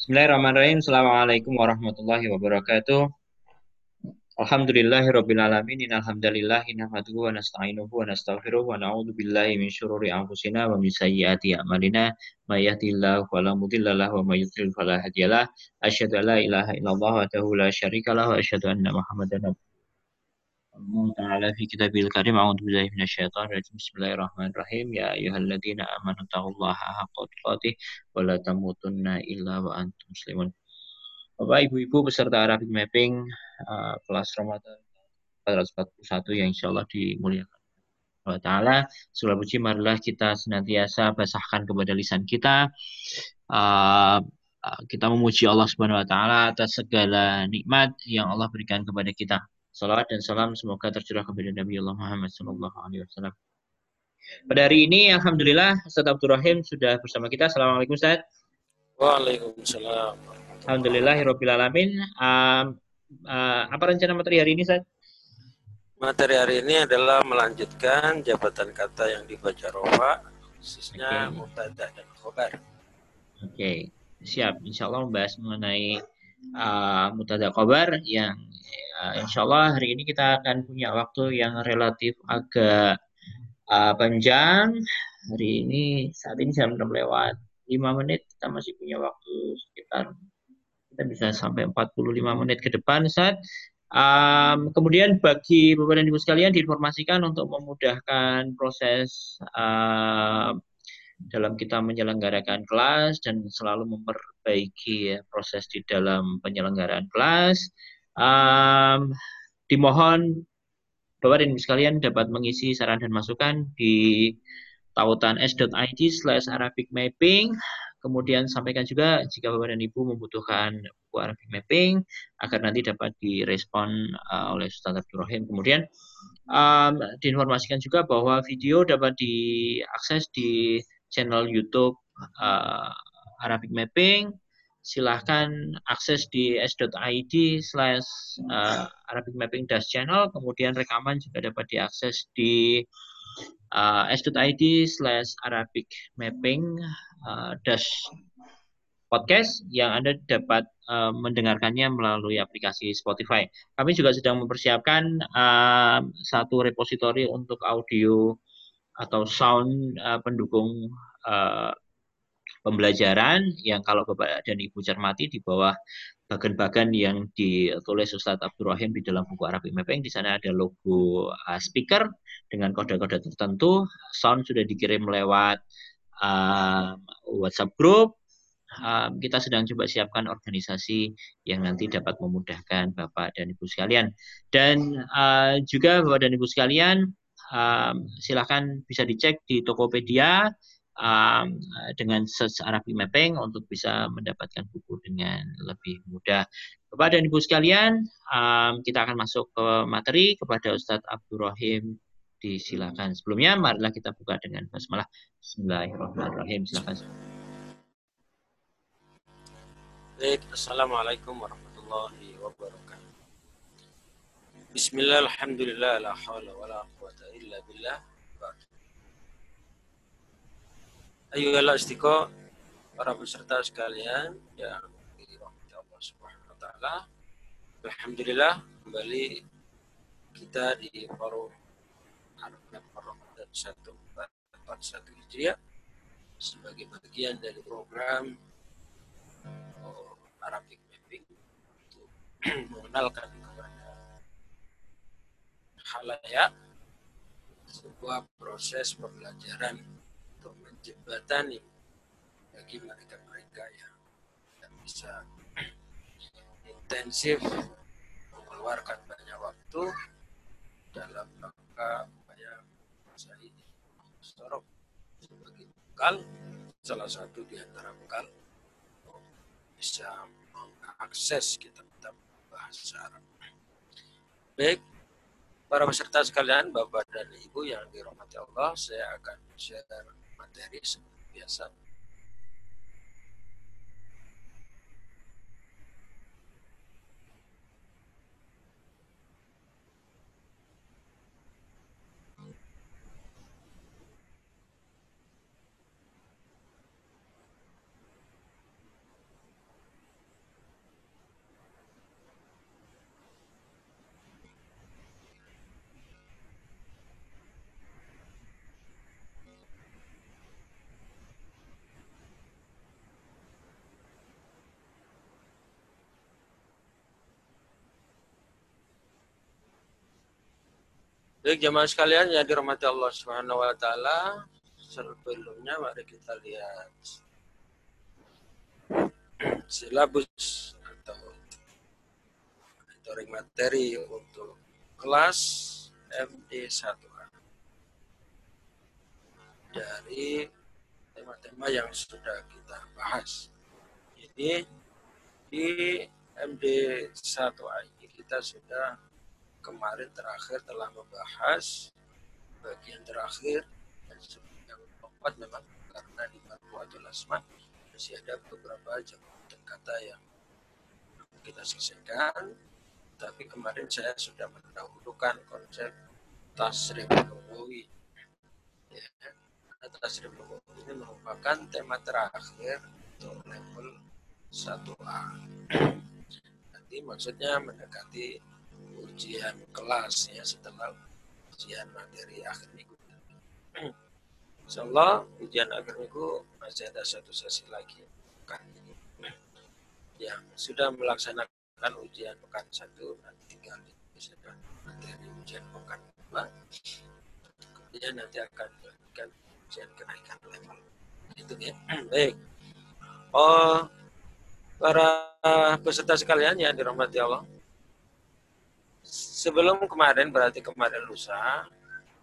Bismillahirrahmanirrahim. Assalamualaikum warahmatullahi wabarakatuh. Alhamdulillahirabbil alamin. Innalhamdalillah nahmaduhu wa nasta'inuhu wa nastaghfiruh wa na'udzu billahi min syururi anfusina wa min sayyiati a'malina. May yahdihillahu fala wa may yudlil fala hadiyalah. Ilaha illallah wahdahu la syarikalah wa asyhadu anna Muhammadan Allah Ta'ala fi kitabil karim. A'udhu billahi minasyaitan rajim Bismillahirrahmanirrahim. Ya ayuhalladzina amanu ta'ullaha haqqa tuqatih Wa la tamutunna illa wa antum muslimun. Bapak, Ibu-Ibu peserta Arabic Mapping uh, kelas Ramadan 441 yang insya Allah dimuliakan Allah Ta'ala. Surah puji marilah kita senantiasa basahkan kepada lisan kita. Uh, kita memuji Allah Subhanahu wa taala atas segala nikmat yang Allah berikan kepada kita. Salawat dan salam semoga tercurah kepada Nabi Allah Muhammad Sallallahu Alaihi Wasallam. Pada hari ini, Alhamdulillah, Ustaz Abdul Rahim sudah bersama kita. Assalamualaikum Ustaz. Waalaikumsalam. Alhamdulillah, Alamin. Uh, uh, apa rencana materi hari ini, Ustaz? Materi hari ini adalah melanjutkan jabatan kata yang dibaca rofa, khususnya okay. mubtada dan khobar. Oke, okay. siap. Insya Allah membahas mengenai uh, mutada khobar yang uh, insya Allah hari ini kita akan punya waktu yang relatif agak uh, panjang. Hari ini saat ini jam 6 lewat 5 menit kita masih punya waktu sekitar kita bisa sampai 45 menit ke depan saat um, kemudian bagi Bapak dan Ibu sekalian diinformasikan untuk memudahkan proses uh, dalam kita menyelenggarakan kelas dan selalu memperbaiki ya, proses di dalam penyelenggaraan kelas Um, dimohon Bapak dan Ibu sekalian dapat mengisi saran dan masukan di tautan s.id slash Arabic Mapping. Kemudian sampaikan juga jika Bapak dan Ibu membutuhkan buku Arabic Mapping agar nanti dapat direspon uh, oleh Ustaz Abdul Rahim. Kemudian um, diinformasikan juga bahwa video dapat diakses di channel YouTube uh, Arabic Mapping silahkan akses di s.id slash uh, Arabic Mapping Dash Channel, kemudian rekaman juga dapat diakses di uh, s.id slash Arabic Mapping uh, Dash Podcast yang Anda dapat mendengarkannya melalui aplikasi Spotify. Kami juga sedang mempersiapkan satu repositori untuk audio atau sound pendukung pembelajaran yang kalau Bapak dan Ibu cermati di bawah bagan-bagan yang ditulis Ustadz Abdul Rahim di dalam buku Arabic Mapping di sana ada logo uh, speaker dengan kode-kode tertentu. Sound sudah dikirim lewat uh, WhatsApp group. Uh, kita sedang coba siapkan organisasi yang nanti dapat memudahkan Bapak dan Ibu sekalian. Dan uh, juga Bapak dan Ibu sekalian um, silahkan bisa dicek di Tokopedia um, dengan search Arabic Mapping untuk bisa mendapatkan buku dengan lebih mudah. Bapak dan Ibu sekalian, um, kita akan masuk ke materi kepada Ustadz Abdul Rahim. Disilakan. Sebelumnya, marilah kita buka dengan basmalah. Bismillahirrahmanirrahim. Silakan. Assalamualaikum warahmatullahi wabarakatuh. Bismillah, alhamdulillah, la hawla wa. Ayolah istiqo para peserta sekalian yang dirahmati Allah Subhanahu wa taala. Alhamdulillah kembali kita di forum Arab Ramadan 1441 Hijriah sebagai bagian dari program oh, Arabic Mapping untuk mengenalkan kepada halayak sebuah proses pembelajaran jembatani bagi mereka-mereka yang bisa intensif mengeluarkan banyak waktu dalam rangka upaya masa ini. Sorok sebagai bekal, salah satu di antara bekal bisa mengakses kitab-kitab bahasa Arab. Baik, para peserta sekalian, Bapak dan Ibu yang dirahmati Allah, saya akan share materi seperti biasa. Baik jemaah sekalian yang dirahmati Allah Subhanahu wa taala, sebelumnya mari kita lihat silabus atau monitoring materi untuk kelas MD1A dari tema-tema yang sudah kita bahas. Jadi di MD1A ini kita sudah kemarin terakhir telah membahas bagian terakhir yang keempat memang karena di atau Asma masih ada beberapa jabatan kata yang kita selesaikan tapi kemarin saya sudah mendahulukan konsep tasrif lugawi ya, tasrif lugawi ini merupakan tema terakhir untuk level 1A nanti maksudnya mendekati ujian kelas ya setelah ujian materi akhir minggu. Insya Allah ujian akhir minggu masih ada satu sesi lagi pekan ini. Yang sudah melaksanakan ujian pekan satu nanti tinggal diselesaikan materi ujian pekan dua kemudian nanti akan dilakukan ujian kenaikan level. Itu ya. Baik. Oh para peserta sekalian yang dirahmati Allah sebelum kemarin berarti kemarin lusa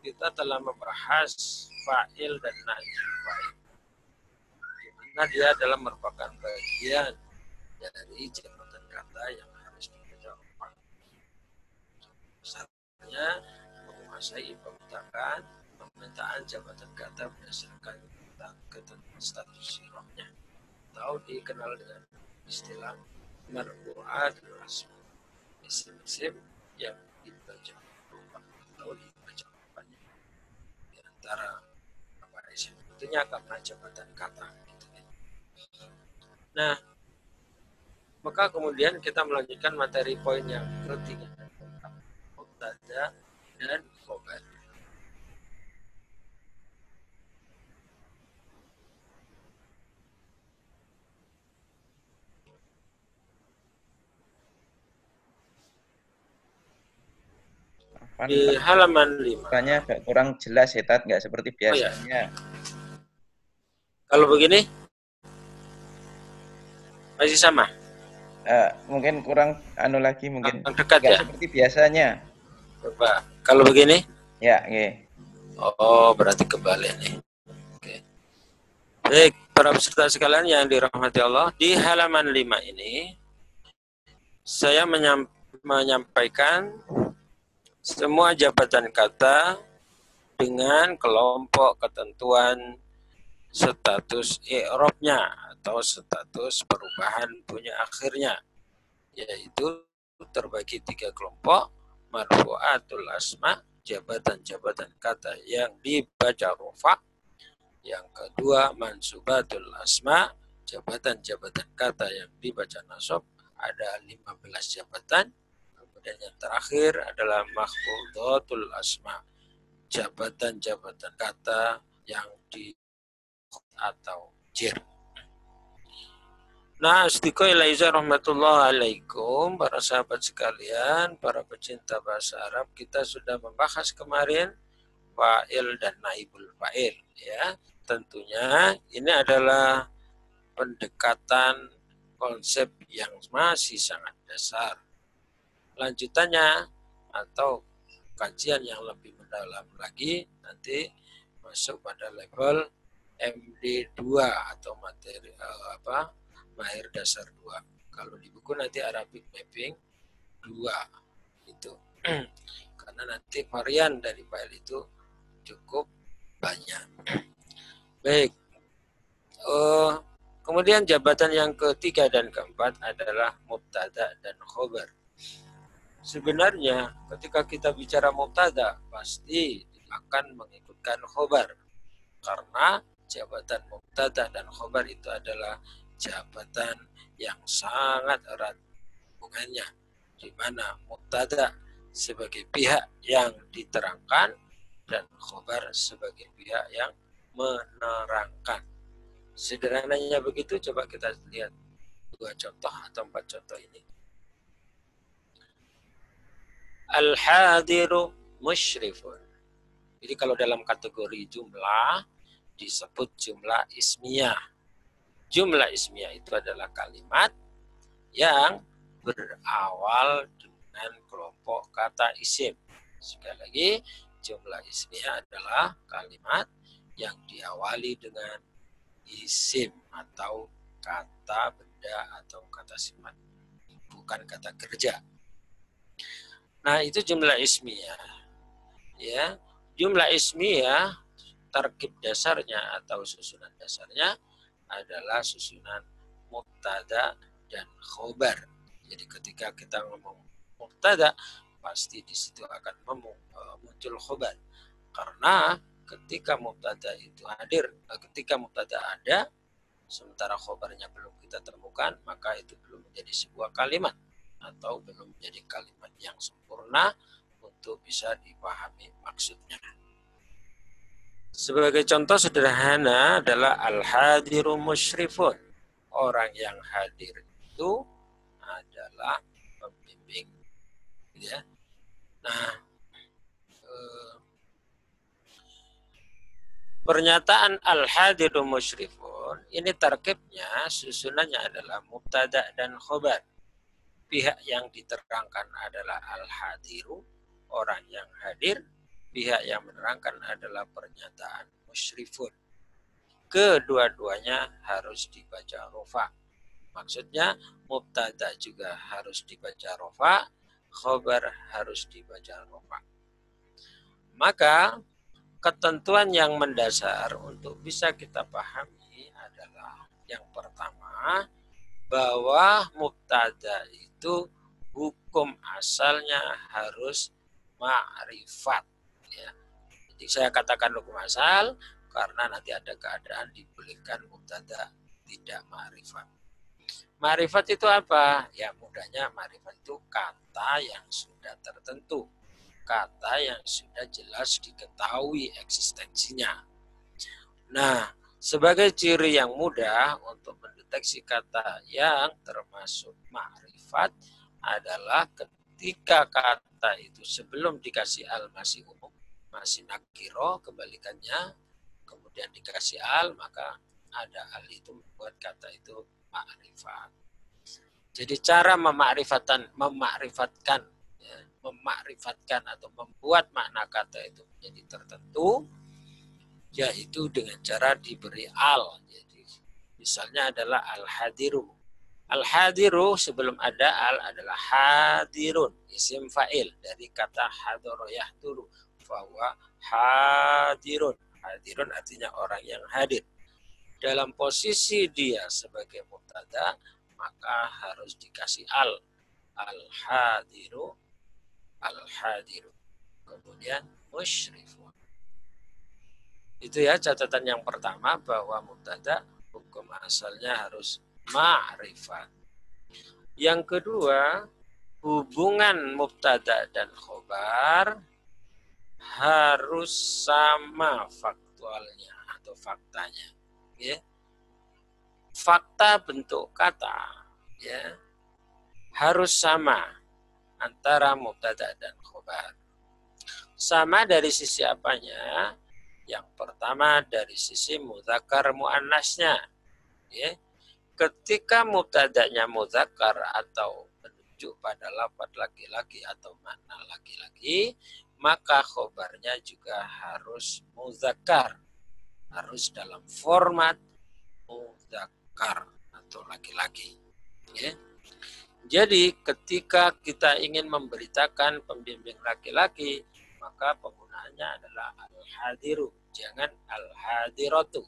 kita telah membahas fa'il dan naib fa'il. Di mana dia adalah merupakan bagian dari jabatan kata yang harus dibaca orang. Misalnya menguasai pemetakan, pemetaan jabatan kata berdasarkan ketentuan status sirahnya atau dikenal dengan istilah marfu'at rasmi isim-isim yang dibaca atau dibaca di antara tentunya karena jabatan kata. Gitu ya. Nah, maka kemudian kita melanjutkan materi poin yang ketiga mubtada dan khobar. Di halaman 5. Tanya agak kurang jelas ya, Tat. Nggak seperti biasanya. Oh, ya. Kalau begini masih sama. Uh, mungkin kurang anu lagi mungkin dekat ya seperti biasanya. Coba kalau begini? Ya, okay. Oh, berarti kembali nih. Oke. Baik, para peserta sekalian yang dirahmati Allah, di halaman 5 ini saya menyampaikan semua jabatan kata dengan kelompok ketentuan status i'robnya atau status perubahan punya akhirnya yaitu terbagi tiga kelompok marfu'atul asma jabatan-jabatan kata yang dibaca rofa yang kedua mansubatul asma jabatan-jabatan kata yang dibaca nasab ada 15 jabatan kemudian yang terakhir adalah makhfudatul asma jabatan-jabatan kata yang di atau jir. Nah, astiko ilaiza rahmatullah alaikum, para sahabat sekalian, para pecinta bahasa Arab, kita sudah membahas kemarin fa'il dan naibul fa'il. Ya, tentunya ini adalah pendekatan konsep yang masih sangat dasar. Lanjutannya atau kajian yang lebih mendalam lagi nanti masuk pada level MD2 atau materi uh, apa mahir dasar 2. Kalau di buku nanti Arabic mapping 2 itu. Karena nanti varian dari file itu cukup banyak. Baik. Uh, kemudian jabatan yang ketiga dan keempat adalah mubtada dan khobar. Sebenarnya ketika kita bicara mubtada pasti akan mengikutkan khobar karena jabatan mubtada dan khobar itu adalah jabatan yang sangat erat hubungannya di mana mubtada sebagai pihak yang diterangkan dan khobar sebagai pihak yang menerangkan. Sederhananya begitu, coba kita lihat dua contoh atau empat contoh ini. Al-hadiru musyrifun. Jadi kalau dalam kategori jumlah disebut jumlah ismiyah. Jumlah ismiyah itu adalah kalimat yang berawal dengan kelompok kata isim. Sekali lagi, jumlah ismiyah adalah kalimat yang diawali dengan isim atau kata benda atau kata sifat, bukan kata kerja. Nah, itu jumlah ismiyah. Ya, jumlah ismiyah terkib dasarnya atau susunan dasarnya adalah susunan mubtada dan khobar. Jadi ketika kita ngomong mubtada pasti di situ akan e, muncul khobar. Karena ketika mubtada itu hadir, e, ketika mubtada ada sementara khobarnya belum kita temukan, maka itu belum menjadi sebuah kalimat atau belum menjadi kalimat yang sempurna untuk bisa dipahami maksudnya. Sebagai contoh sederhana adalah al-hadiru musyrifun. Orang yang hadir itu adalah pembimbing. Ya. Nah, eh, pernyataan al-hadiru musyrifun ini terkibnya susunannya adalah mubtada dan khobar pihak yang diterangkan adalah al-hadiru, orang yang hadir, pihak yang menerangkan adalah pernyataan musyrifun. Kedua-duanya harus dibaca rofa. Maksudnya mubtada juga harus dibaca rofa, khobar harus dibaca rofa. Maka ketentuan yang mendasar untuk bisa kita pahami adalah yang pertama bahwa mubtada itu hukum asalnya harus ma'rifat ya. Jadi saya katakan hukum asal karena nanti ada keadaan dibolehkan mubtada tidak ma'rifat. Ma'rifat itu apa? Ya mudahnya ma'rifat itu kata yang sudah tertentu. Kata yang sudah jelas diketahui eksistensinya. Nah, sebagai ciri yang mudah untuk mendeteksi kata yang termasuk ma'rifat adalah ketika kata itu sebelum dikasih al masih umum, masih nakiro, kebalikannya, kemudian dikasih al, maka ada al itu membuat kata itu ma'rifat. Jadi cara memakrifatkan, memakrifatkan, ya, memakrifatkan atau membuat makna kata itu menjadi tertentu, yaitu dengan cara diberi al. Jadi misalnya adalah al-hadiru Al-hadiru sebelum ada al adalah hadirun, isim fa'il dari kata hadoro yahduru. Fahuwa hadirun. Hadirun artinya orang yang hadir. Dalam posisi dia sebagai mubtada, maka harus dikasih al. Al-hadiru, al-hadiru. Kemudian musyrifun. Itu ya catatan yang pertama bahwa mubtada hukum asalnya harus ma'rifat. Yang kedua, hubungan mubtada dan khobar harus sama faktualnya atau faktanya. Ya. Fakta bentuk kata ya harus sama antara mubtada dan khobar. Sama dari sisi apanya? Yang pertama dari sisi mudzakkar muannasnya. Ya ketika mubtada'nya muzakkar atau menunjuk pada lafaz laki-laki atau makna laki-laki, maka khobarnya juga harus muzakkar. Harus dalam format muzakkar atau laki-laki. Ya. Jadi ketika kita ingin memberitakan pembimbing laki-laki, maka penggunaannya adalah al-hadiru, jangan al-hadiratu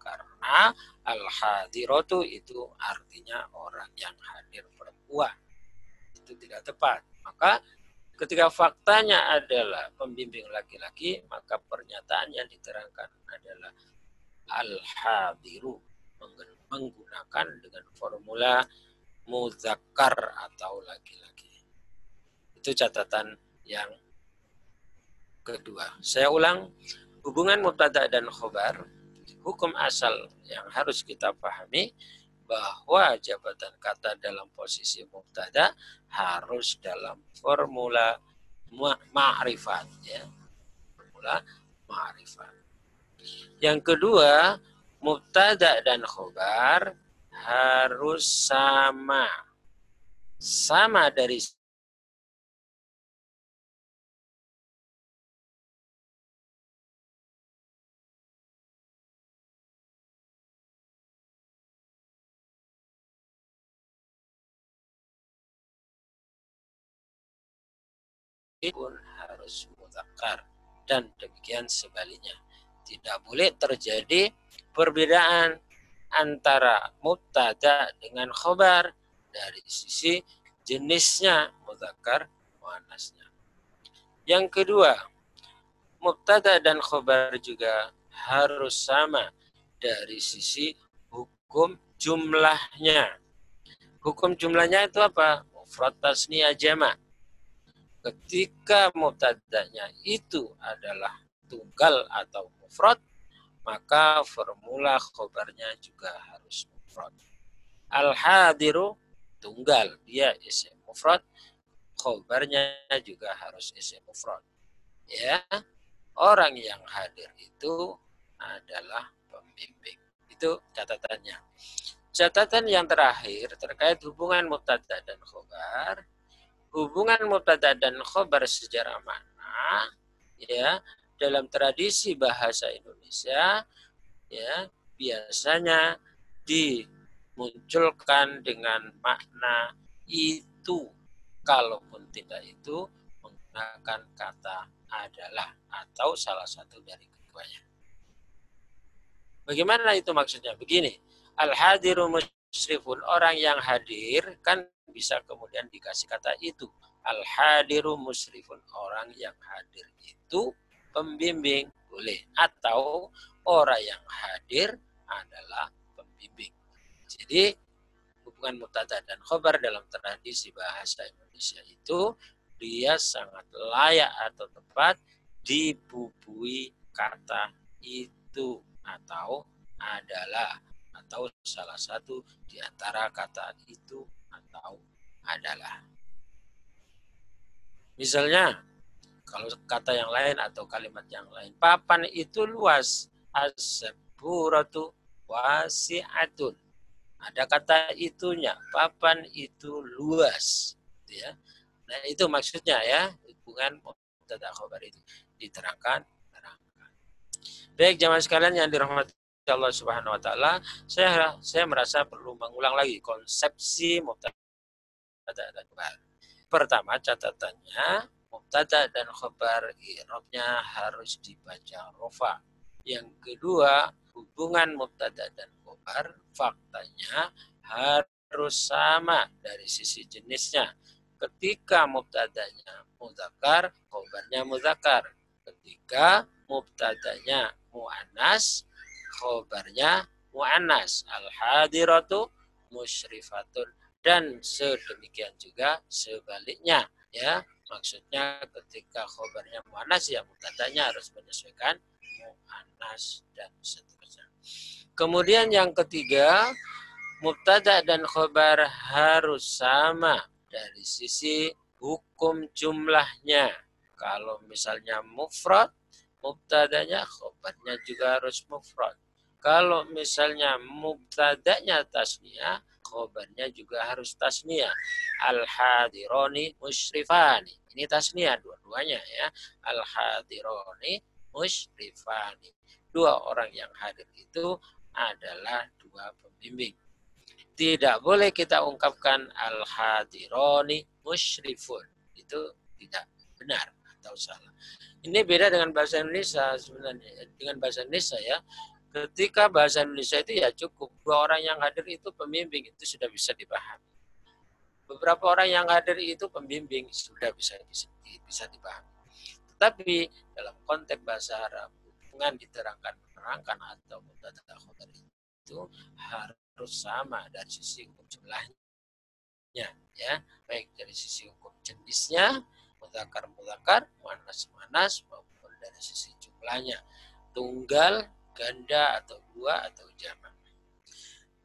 karena al-hadiratu itu artinya orang yang hadir perempuan. Itu tidak tepat. Maka ketika faktanya adalah pembimbing laki-laki, maka pernyataan yang diterangkan adalah al-hadiru menggunakan dengan formula muzakkar atau laki-laki. Itu catatan yang kedua. Saya ulang, hubungan mubtada dan khobar hukum asal yang harus kita pahami bahwa jabatan kata dalam posisi mubtada harus dalam formula ma'rifat ya. Formula ma'rifat. Yang kedua, mubtada dan khobar harus sama. Sama dari pun harus mutakar dan demikian sebaliknya. Tidak boleh terjadi perbedaan antara mubtada dengan khobar dari sisi jenisnya mudzakkar muannasnya. Yang kedua, mubtada dan khobar juga harus sama dari sisi hukum jumlahnya. Hukum jumlahnya itu apa? Mufrad tasniyah jama' ketika mubtada'nya itu adalah tunggal atau mufrad, maka formula khobarnya juga harus mufrad. Al-hadiru tunggal, dia isim mufrad, khobarnya juga harus isim mufrad. Ya, orang yang hadir itu adalah pembimbing. Itu catatannya. Catatan yang terakhir terkait hubungan mubtada dan khobar hubungan mubtada dan khobar sejarah mana ya dalam tradisi bahasa Indonesia ya biasanya dimunculkan dengan makna itu kalaupun tidak itu menggunakan kata adalah atau salah satu dari keduanya. Bagaimana itu maksudnya? Begini, al-hadiru musyrifun orang yang hadir kan bisa kemudian dikasih kata itu. Al-hadiru musrifun. Orang yang hadir itu pembimbing. Boleh. Atau orang yang hadir adalah pembimbing. Jadi hubungan mutada dan khobar dalam tradisi bahasa Indonesia itu dia sangat layak atau tepat dibubui kata itu atau adalah atau salah satu di antara kata itu atau adalah. Misalnya, kalau kata yang lain atau kalimat yang lain, papan itu luas. As-saburatu wasi'atun. Ada kata itunya, papan itu luas. Gitu ya. Nah, itu maksudnya ya, hubungan mubtada khabar itu diterangkan, terangkan. Baik, jamaah sekalian yang dirahmati Allah Subhanahu wa taala, saya saya merasa perlu mengulang lagi konsepsi mubtada dan khabar. Pertama catatannya mubtada dan khabar i'rabnya harus dibaca rofa. Yang kedua, hubungan mubtada dan khabar faktanya harus sama dari sisi jenisnya. Ketika mubtadanya mudzakkar, khabarnya mudzakkar. Ketika mubtadanya muannas, khobarnya mu'annas. Al-hadiratu musyrifatun. Dan sedemikian juga sebaliknya. ya Maksudnya ketika khobarnya mu'annas ya mubtadanya harus menyesuaikan mu'annas dan seterusnya. Kemudian yang ketiga, mubtada dan khobar harus sama dari sisi hukum jumlahnya. Kalau misalnya mufrad, mubtadanya khobarnya juga harus mufrad. Kalau misalnya mubtadanya tasniyah, khobarnya juga harus tasniyah. Al-hadironi musyrifani. Ini tasniyah dua-duanya ya. Al-hadironi musyrifani. Dua orang yang hadir itu adalah dua pembimbing. Tidak boleh kita ungkapkan al-hadironi musyrifun. Itu tidak benar atau salah. Ini beda dengan bahasa Indonesia sebenarnya. Dengan bahasa Indonesia ya ketika bahasa Indonesia itu ya cukup dua orang yang hadir itu pembimbing itu sudah bisa dipahami. Beberapa orang yang hadir itu pembimbing sudah bisa bisa, dipahami. Tetapi dalam konteks bahasa Arab hubungan diterangkan menerangkan atau mutata itu harus sama dari sisi hukum jumlahnya ya baik dari sisi hukum jenisnya mudakar mudakar manas manas maupun dari sisi jumlahnya tunggal ganda atau dua atau jamak.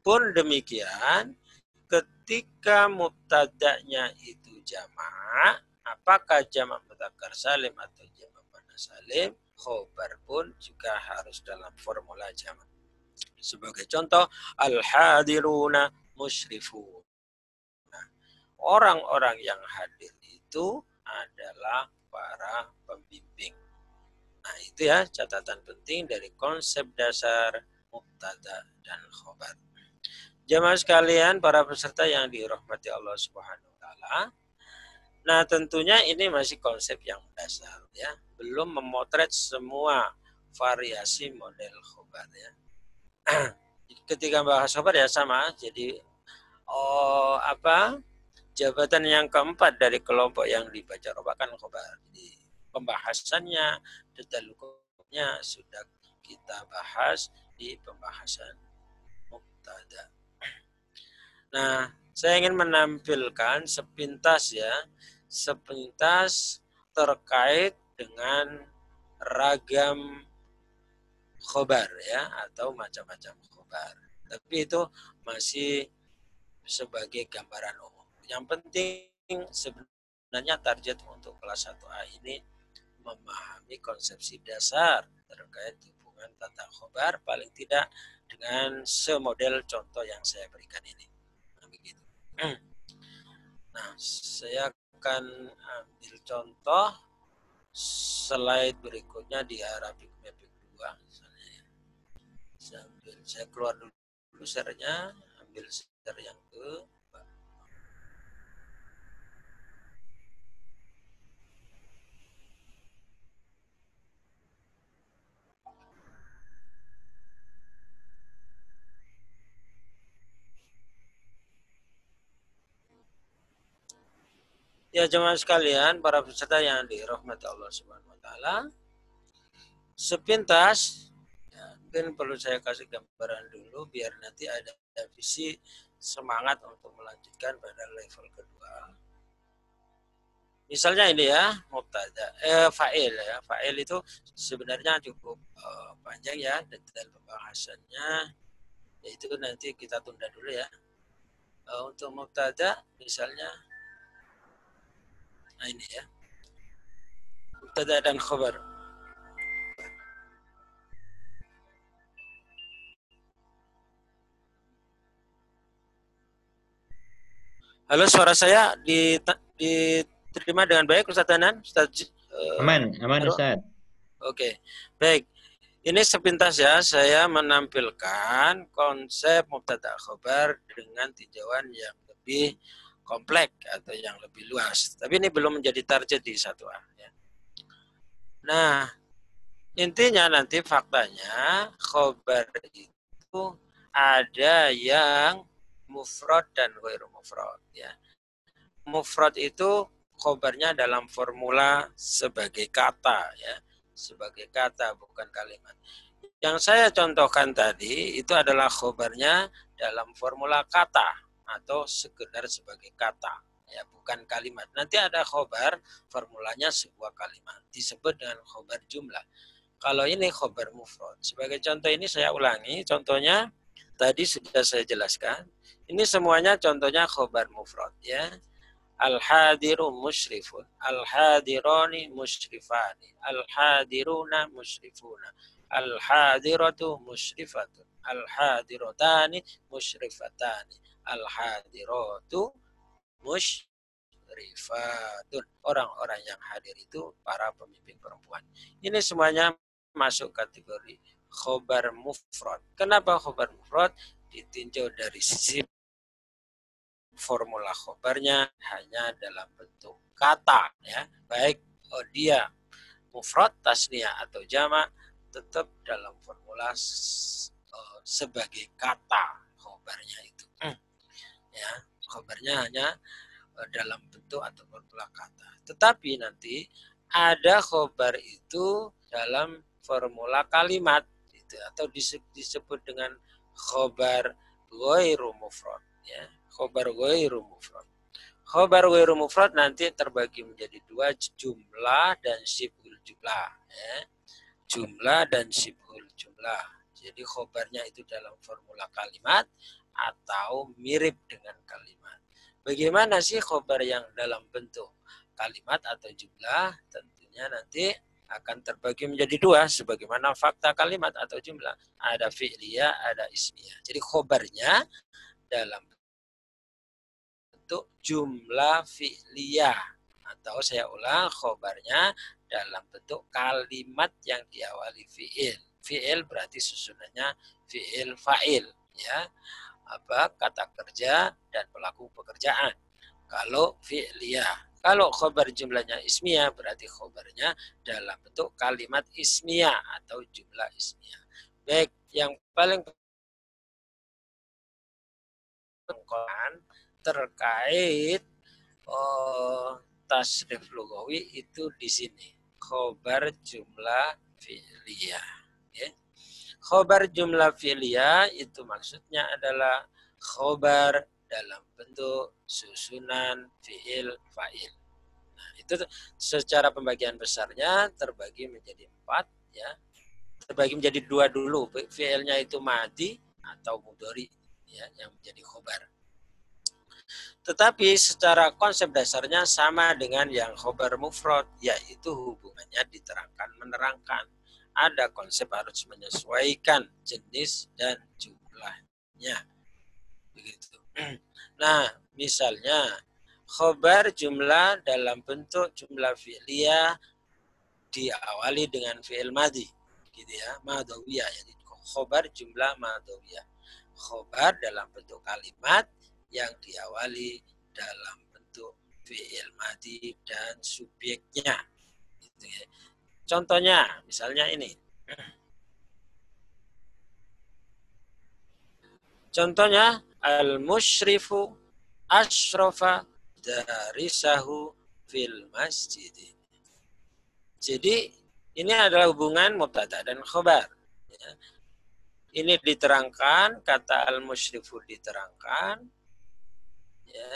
Pun demikian, ketika mubtada'nya itu jamak apakah jamak mudzakkar salim atau jamak muannas salim? Khobar pun juga harus dalam formula jamak. Sebagai contoh al-hadiruna musyrifun nah, orang-orang yang hadir itu adalah para pembimbing nah itu ya catatan penting dari konsep dasar mubtada dan khobar Jamaah sekalian, para peserta yang dirahmati Allah Subhanahu wa taala. Nah, tentunya ini masih konsep yang dasar ya, belum memotret semua variasi model khobar ya. Ketika bahas khobar ya sama, jadi oh apa? Jabatan yang keempat dari kelompok yang dibaca robakan khobar. Jadi pembahasannya, detail hukumnya sudah kita bahas di pembahasan mubtada. Nah, saya ingin menampilkan sepintas ya, sepintas terkait dengan ragam khobar ya atau macam-macam khobar. Tapi itu masih sebagai gambaran umum. Yang penting sebenarnya target untuk kelas 1A ini memahami konsepsi dasar terkait hubungan tata khobar paling tidak dengan semodel contoh yang saya berikan ini. Nah, saya akan ambil contoh slide berikutnya di Arabic Mapping 2 misalnya ya. Saya, ambil, saya keluar dulu, dulu share-nya, ambil share yang ke Ya jemaah sekalian, para peserta yang dirahmati Allah Subhanahu wa taala. Sepintas ya, mungkin perlu saya kasih gambaran dulu biar nanti ada, ada visi semangat untuk melanjutkan pada level kedua. Misalnya ini ya, mubtada eh fa'il ya. Fa'il itu sebenarnya cukup uh, panjang ya detail pembahasannya. Yaitu nanti kita tunda dulu ya. Uh, untuk mubtada misalnya Nah ini ya. Mubtada dan khabar. Halo, suara saya diterima dengan baik Ustaz Tanan? Ustaz, uh, aman, aman halo? Ustaz. Oke, baik. Ini sepintas ya, saya menampilkan konsep mubtada khabar dengan tinjauan yang lebih kompleks atau yang lebih luas. Tapi ini belum menjadi target di satu. Ya. Nah, intinya nanti faktanya khobar itu ada yang mufrad dan ghairu mufrad ya. Mufrad itu khobarnya dalam formula sebagai kata ya, sebagai kata bukan kalimat. Yang saya contohkan tadi itu adalah khobarnya dalam formula kata atau sekedar sebagai kata. Ya bukan kalimat. Nanti ada khobar formulanya sebuah kalimat. Disebut dengan khobar jumlah. Kalau ini khobar mufrad. Sebagai contoh ini saya ulangi. Contohnya tadi sudah saya jelaskan. Ini semuanya contohnya khobar mufrad ya. Al hadiru musyrifun. Al hadironi musyrifani. Al hadiruna musyrifuna. Al hadiratu musyrifatun al hadirotani musyrifatani al-hadiratu musyrifatun. Orang-orang yang hadir itu para pemimpin perempuan. Ini semuanya masuk kategori khobar mufrad. Kenapa khobar mufrad? Ditinjau dari sisi formula khobarnya hanya dalam bentuk kata ya baik oh dia mufrad tasnia atau jamak tetap dalam formula uh, sebagai kata khobarnya itu ya kabarnya hanya e, dalam bentuk atau formula kata. Tetapi nanti ada khobar itu dalam formula kalimat gitu, atau disebut dengan khobar ghairu mufrad ya. Khobar ghairu mufrad. Khobar ghairu mufrad nanti terbagi menjadi dua jumlah dan sibul jumlah ya. Jumlah dan sibul jumlah. Jadi khobarnya itu dalam formula kalimat atau mirip dengan kalimat. Bagaimana sih khobar yang dalam bentuk kalimat atau jumlah? Tentunya nanti akan terbagi menjadi dua sebagaimana fakta kalimat atau jumlah. Ada fi'liyah ada ismiyah. Jadi khobarnya dalam bentuk jumlah fi'liyah. Atau saya ulang khobarnya dalam bentuk kalimat yang diawali fi'il. Fi'il berarti susunannya fi'il fa'il ya apa kata kerja dan pelaku pekerjaan kalau fi'liyah kalau khobar jumlahnya ismiyah berarti khobarnya dalam bentuk kalimat ismiyah atau jumlah ismiyah. Baik, yang paling terkait oh, tasrif lugawi itu di sini. Khobar jumlah fi'liyah. Ya. Khobar jumlah fi'liyah itu maksudnya adalah khobar dalam bentuk susunan fiil fa'il. Nah, itu secara pembagian besarnya terbagi menjadi empat ya. Terbagi menjadi dua dulu. Fiilnya itu mati atau mudori ya yang menjadi khobar. Tetapi secara konsep dasarnya sama dengan yang khobar mufrad, yaitu hubungannya diterangkan menerangkan. Ada konsep harus menyesuaikan jenis dan jumlahnya. Begitu. Nah, misalnya khobar jumlah dalam bentuk jumlah fi'liyah diawali dengan fi'il madi gitu ya madawiyah jadi khobar jumlah madawiyah khobar dalam bentuk kalimat yang diawali dalam bentuk fi'il madi dan subjeknya gitu ya. Contohnya misalnya ini contohnya al-musyrifu ashrafa darisahu fil masjid. Jadi ini adalah hubungan mubtada dan khobar. Ya. Ini diterangkan, kata al-musyrifu diterangkan. Ya,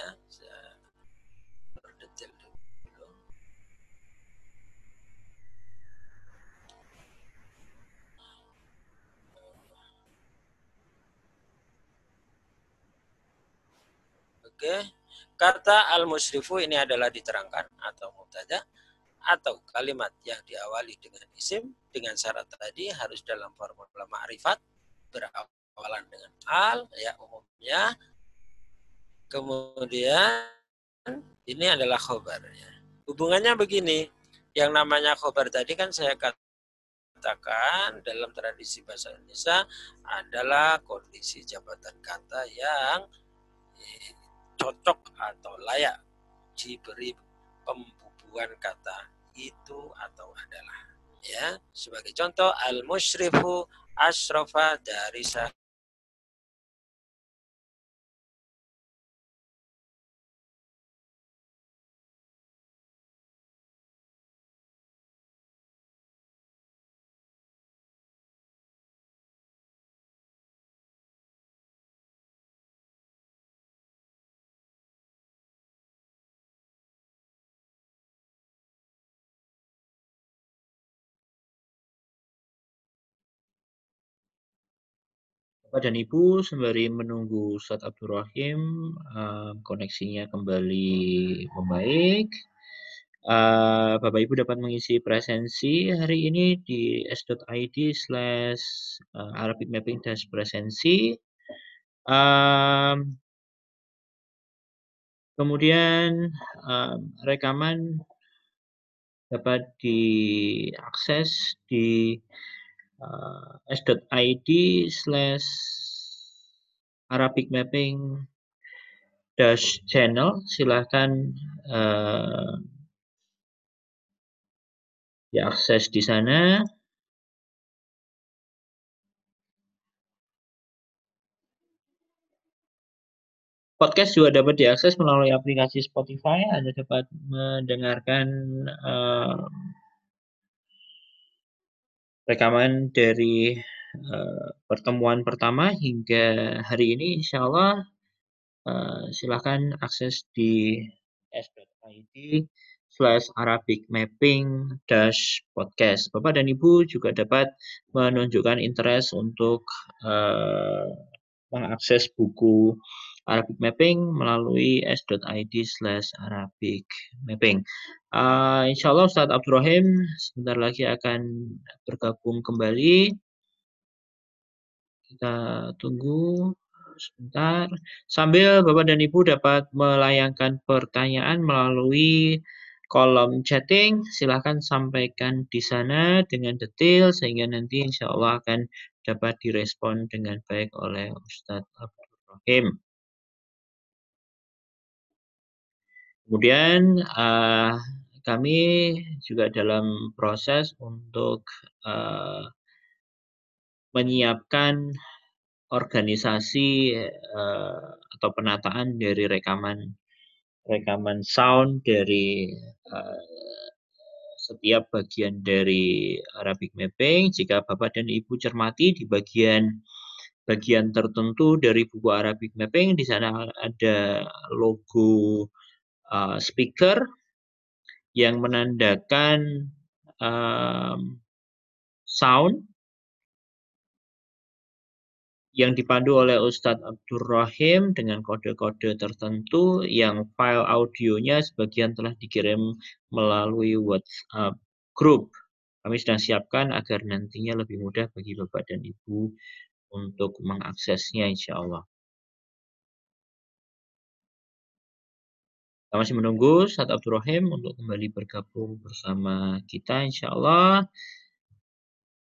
Oke. Kata al-musrifu ini adalah diterangkan atau mubtada atau kalimat yang diawali dengan isim dengan syarat tadi harus dalam formula ma'rifat berawalan dengan al ya umumnya kemudian ini adalah khobar ya. hubungannya begini yang namanya khobar tadi kan saya katakan dalam tradisi bahasa Indonesia adalah kondisi jabatan kata yang cocok atau layak diberi pembubuhan kata itu atau adalah. Ya sebagai contoh al musyrifu dari Bapak dan Ibu, sembari menunggu Ustadz Abdurrahim uh, koneksinya kembali membaik, uh, Bapak Ibu dapat mengisi presensi hari ini di s.id slash eh, Arabic Mapping Dash Presensi. Um, kemudian um, rekaman dapat diakses di uh, s.id slash Arabic Mapping dash channel silahkan uh, diakses di sana Podcast juga dapat diakses melalui aplikasi Spotify. Anda dapat mendengarkan uh, rekaman dari uh, pertemuan pertama hingga hari ini insya Allah uh, silahkan akses di s.id slash Arabic Mapping dash podcast. Bapak dan Ibu juga dapat menunjukkan interest untuk uh, mengakses buku Arabic Mapping melalui s.id slash Arabic Mapping. Uh, insya Allah Ustadz Abdurrahim sebentar lagi akan bergabung kembali. Kita tunggu sebentar. Sambil Bapak dan Ibu dapat melayangkan pertanyaan melalui kolom chatting, silahkan sampaikan di sana dengan detail sehingga nanti insya Allah akan dapat direspon dengan baik oleh Ustadz Abdul Rahim. Kemudian uh, kami juga dalam proses untuk uh, menyiapkan organisasi uh, atau penataan dari rekaman rekaman sound dari uh, setiap bagian dari Arabic Mapping. Jika Bapak dan Ibu cermati di bagian bagian tertentu dari buku Arabic Mapping, di sana ada logo uh, speaker yang menandakan um, sound yang dipandu oleh Ustadz Abdur Rahim dengan kode-kode tertentu yang file audionya sebagian telah dikirim melalui WhatsApp group. Kami sedang siapkan agar nantinya lebih mudah bagi Bapak dan Ibu untuk mengaksesnya insya Allah. Kita masih menunggu Ustadz Abdur Rahim untuk kembali bergabung bersama kita insya Allah.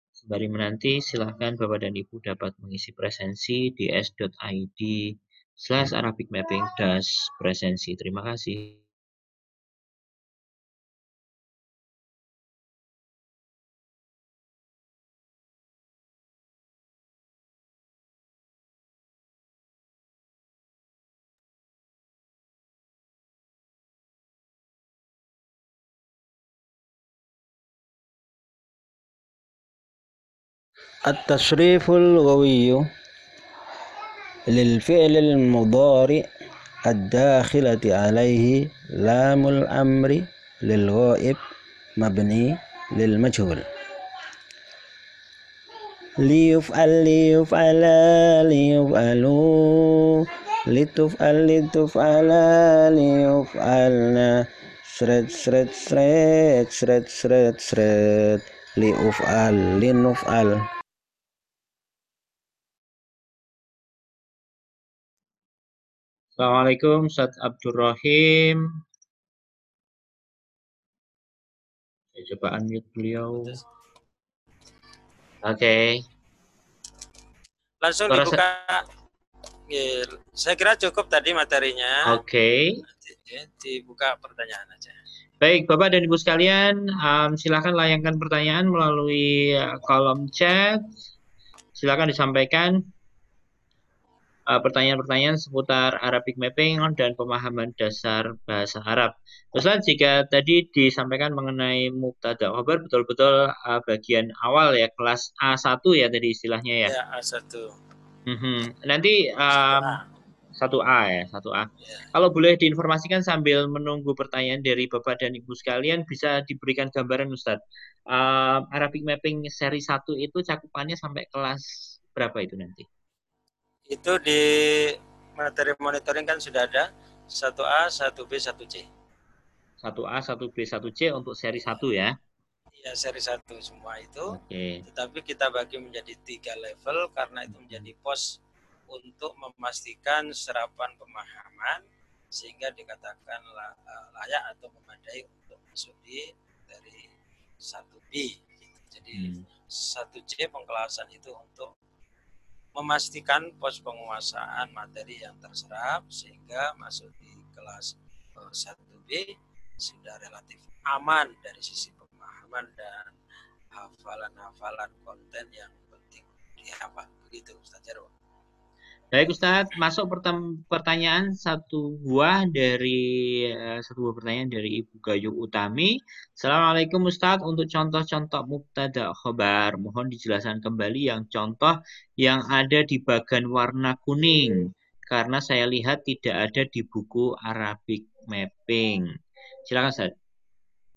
Sembari menanti, silahkan Bapak dan Ibu dapat mengisi presensi di s.id slash Arabic Mapping dash presensi. Terima kasih. التصريف اللغوي للفعل المضارع الداخلة عليه لام الأمر للغائب مبني للمجهول. ليفعل ليفعل ليفعلوا. لتفعل لتفعل ليفعلنا. سرد سرد سرد سرد سرد سرد. لأفعل لنفعل. Assalamualaikum Ustaz Abdur Rahim. Saya coba unmute beliau. Oke. Okay. Langsung Suara dibuka. Saya... saya kira cukup tadi materinya. Oke. Okay. Dibuka pertanyaan aja. Baik, Bapak dan Ibu sekalian, um, silakan layangkan pertanyaan melalui uh, kolom chat. Silakan disampaikan pertanyaan-pertanyaan seputar Arabic Mapping dan pemahaman dasar bahasa Arab. Ustaz, jika tadi disampaikan mengenai mubtada khabar betul-betul uh, bagian awal ya kelas A1 ya tadi istilahnya ya. Ya, A1. Mm -hmm. Nanti um, 1A ya, 1A. Ya. Kalau boleh diinformasikan sambil menunggu pertanyaan dari Bapak dan Ibu sekalian bisa diberikan gambaran Ustaz. Uh, Arabic Mapping seri 1 itu cakupannya sampai kelas berapa itu nanti? Itu di materi monitoring kan sudah ada 1A, 1B, 1C. 1A, 1B, 1C untuk seri 1 ya? Iya, seri 1 semua itu. Okay. Tetapi kita bagi menjadi tiga level karena itu menjadi pos untuk memastikan serapan pemahaman sehingga dikatakan eh, layak atau memadai untuk masuk di dari 1B. Gitu. Jadi hmm. 1C pengkelasan itu untuk memastikan pos penguasaan materi yang terserap sehingga masuk di kelas 1B eh, sudah relatif aman dari sisi pemahaman dan hafalan-hafalan konten yang penting dihafal begitu Ustaz Jarwo. Baik Ustaz, masuk pertanyaan satu buah dari uh, satu buah pertanyaan dari Ibu Gayu Utami. Assalamualaikum Ustaz, untuk contoh-contoh mubtada khobar, mohon dijelaskan kembali yang contoh yang ada di bagian warna kuning karena saya lihat tidak ada di buku Arabic Mapping. Silakan Ustaz.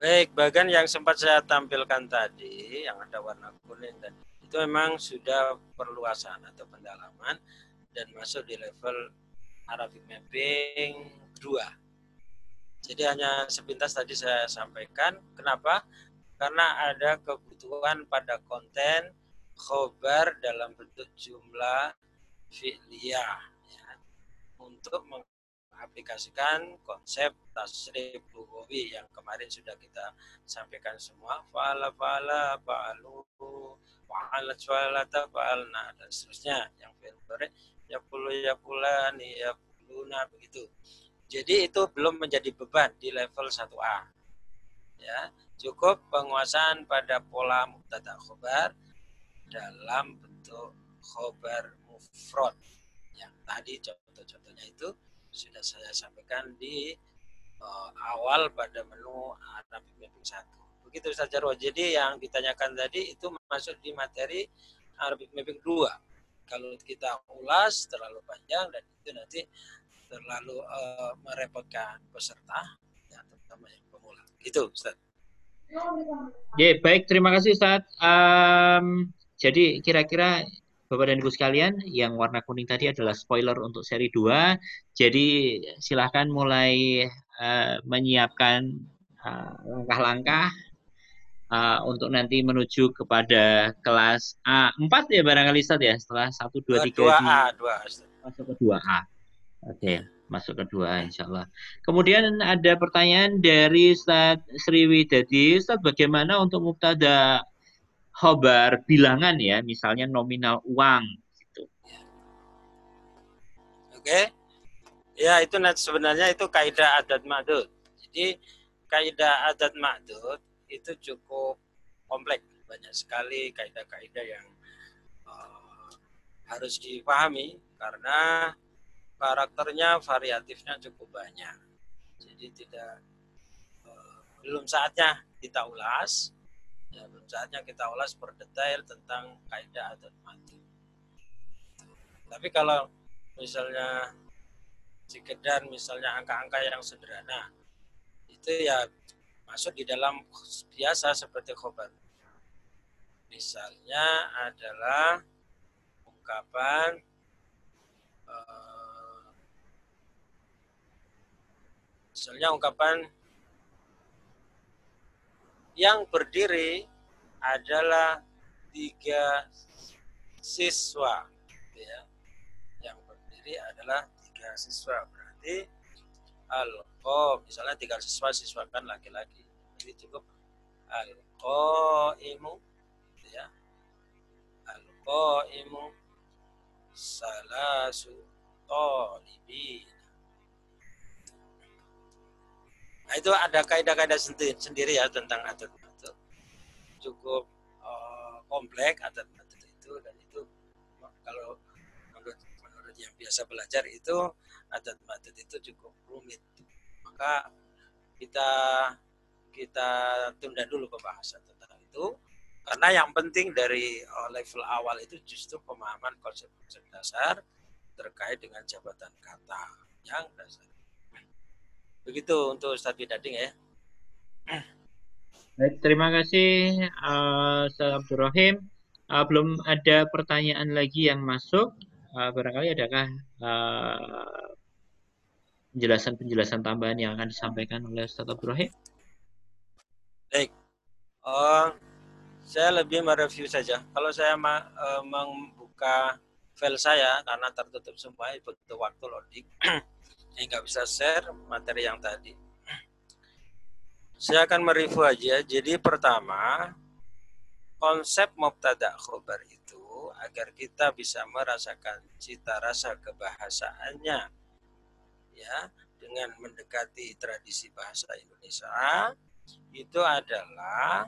Baik, bagian yang sempat saya tampilkan tadi yang ada warna kuning dan itu memang sudah perluasan atau pendalaman dan masuk di level Arabic mapping 2. Jadi hanya sepintas tadi saya sampaikan. Kenapa? Karena ada kebutuhan pada konten khobar dalam bentuk jumlah fi'liyah ya, untuk mengaplikasikan konsep tasrif lugawi yang kemarin sudah kita sampaikan semua fala fala fa'alu fa'alat fa'alata fa'alna dan seterusnya yang fi'il ya puluh ya pulani ya puluna begitu. Jadi itu belum menjadi beban di level 1A. Ya, cukup penguasaan pada pola mubtada khobar dalam bentuk khobar mufrad yang tadi contoh-contohnya itu sudah saya sampaikan di uh, awal pada menu Arabic Mapping 1. Begitu Ustaz Jarwo. Jadi yang ditanyakan tadi itu masuk di materi Arabic Mapping 2 kalau kita ulas terlalu panjang dan itu nanti terlalu uh, merepotkan peserta ya terutama yang pemula gitu Ustaz. Ya, baik, terima kasih Ustaz. Um, jadi kira-kira Bapak dan Ibu sekalian, yang warna kuning tadi adalah spoiler untuk seri 2. Jadi silahkan mulai uh, menyiapkan eh, langkah-langkah uh, uh, untuk nanti menuju kepada kelas A4 ya barangkali Ustaz ya setelah 1 2 3 2A 2 masuk ke 2A. Oke, okay, masuk ke 2A insyaallah. Kemudian ada pertanyaan dari Ustaz Sriwidadi, Ustaz bagaimana untuk mubtada khobar bilangan ya, misalnya nominal uang gitu. Oke. Okay. Ya, itu sebenarnya itu kaidah adat ma'dud. Jadi kaidah adat ma'dud itu cukup kompleks banyak sekali kaidah-kaidah yang uh, harus dipahami karena karakternya variatifnya cukup banyak. Jadi tidak uh, belum saatnya kita ulas ya belum saatnya kita ulas berdetail tentang kaidah adat mati. Tapi kalau misalnya sekedar misalnya angka-angka yang sederhana itu ya masuk di dalam biasa seperti khobar. Misalnya adalah ungkapan uh, misalnya ungkapan yang berdiri adalah tiga siswa ya. yang berdiri adalah tiga siswa berarti al oh misalnya tiga siswa siswa kan laki-laki. Jadi cukup. Al qaimu gitu ya. Al qaimu salasu talibin Nah itu ada kaidah-kaidah sendiri, sendiri ya tentang adat adat cukup uh, kompleks adat adat itu dan itu kalau yang biasa belajar itu adat adat itu cukup rumit maka kita kita tunda dulu pembahasan tentang itu karena yang penting dari uh, level awal itu justru pemahaman konsep-konsep dasar terkait dengan jabatan kata yang dasar. Begitu untuk Ustaz Bidading ya. Baik, terima kasih uh. Uh, belum ada pertanyaan lagi yang masuk. Uh, barangkali adakah uh, penjelasan-penjelasan tambahan yang akan disampaikan oleh Ustaz Ibrahim? Baik. Uh, saya lebih mereview saja. Kalau saya uh, membuka file saya karena tertutup semua butuh waktu loading, jadi nggak bisa share materi yang tadi. Saya akan mereview aja. Jadi pertama, konsep mubtada khobar agar kita bisa merasakan cita rasa kebahasaannya ya dengan mendekati tradisi bahasa Indonesia itu adalah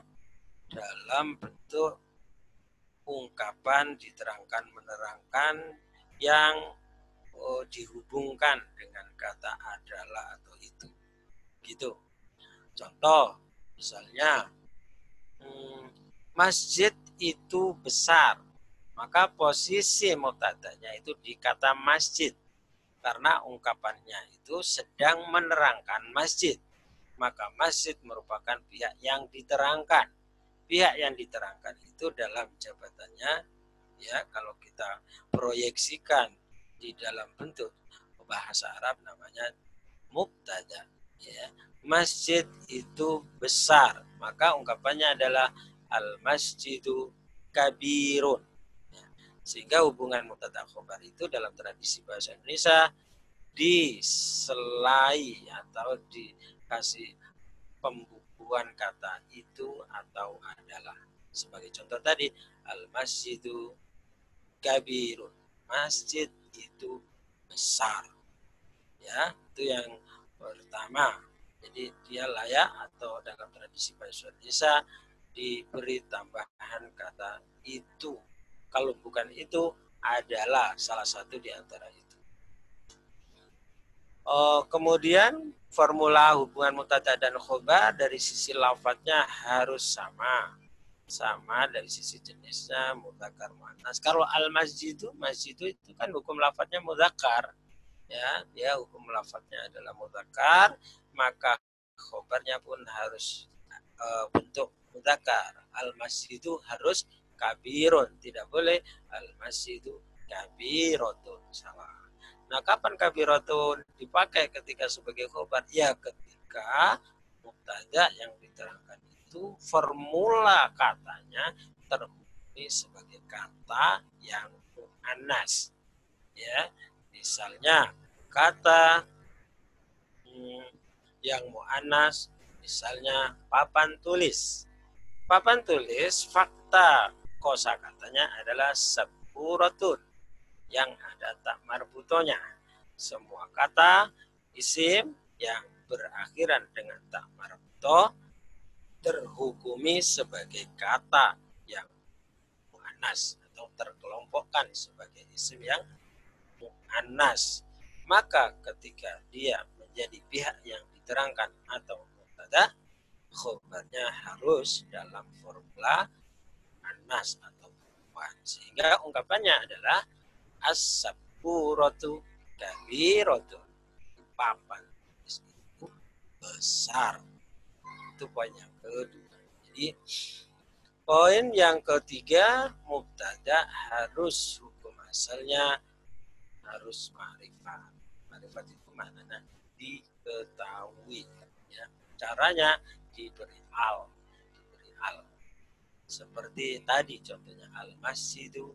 dalam bentuk ungkapan diterangkan menerangkan yang oh, dihubungkan dengan kata adalah atau itu. Gitu. Contoh misalnya hmm, masjid itu besar maka posisi mutadanya itu di kata masjid karena ungkapannya itu sedang menerangkan masjid. Maka masjid merupakan pihak yang diterangkan. Pihak yang diterangkan itu dalam jabatannya ya kalau kita proyeksikan di dalam bentuk bahasa Arab namanya mubtada ya masjid itu besar maka ungkapannya adalah al masjidu kabirun. Sehingga hubungan mubtada khobar itu dalam tradisi bahasa Indonesia diselai atau dikasih pembukuan kata itu atau adalah. Sebagai contoh tadi al masjidu kabirun. Masjid itu besar. Ya itu yang pertama. Jadi dia layak atau dalam tradisi bahasa Indonesia diberi tambahan kata itu kalau bukan itu adalah salah satu di antara itu oh, kemudian formula hubungan mutada dan khobar dari sisi lafadznya harus sama sama dari sisi jenisnya mudakar muannas. Kalau al masjid itu masjid itu kan hukum lafadznya mudakar. Ya, dia hukum lafadznya adalah mudakar, maka khobarnya pun harus uh, bentuk mudakar. Al masjid itu harus kabirun, tidak boleh al masjid itu kabirotun salah. Nah, kapan kabirotun dipakai ketika sebagai khobar? Ya, ketika mubtada yang diterangkan itu formula katanya terbukti sebagai kata yang muannas. Ya, misalnya kata hmm, yang muannas misalnya papan tulis. Papan tulis fakta kosa katanya adalah seburatun yang ada tak marbutonya. Semua kata isim yang berakhiran dengan tak marbuto terhukumi sebagai kata yang mu'anas atau terkelompokkan sebagai isim yang mu'anas. Maka ketika dia menjadi pihak yang diterangkan atau mubtada, khobarnya harus dalam formula anas atau perempuan. Sehingga ungkapannya adalah as-sapuratu kabiratu. Papan itu besar. Itu poin yang kedua. Jadi poin yang ketiga mubtada harus hukum asalnya harus ma'rifat. Ma'rifat itu maknanya diketahui. Ya. Caranya diberi al. Seperti tadi contohnya al masjidu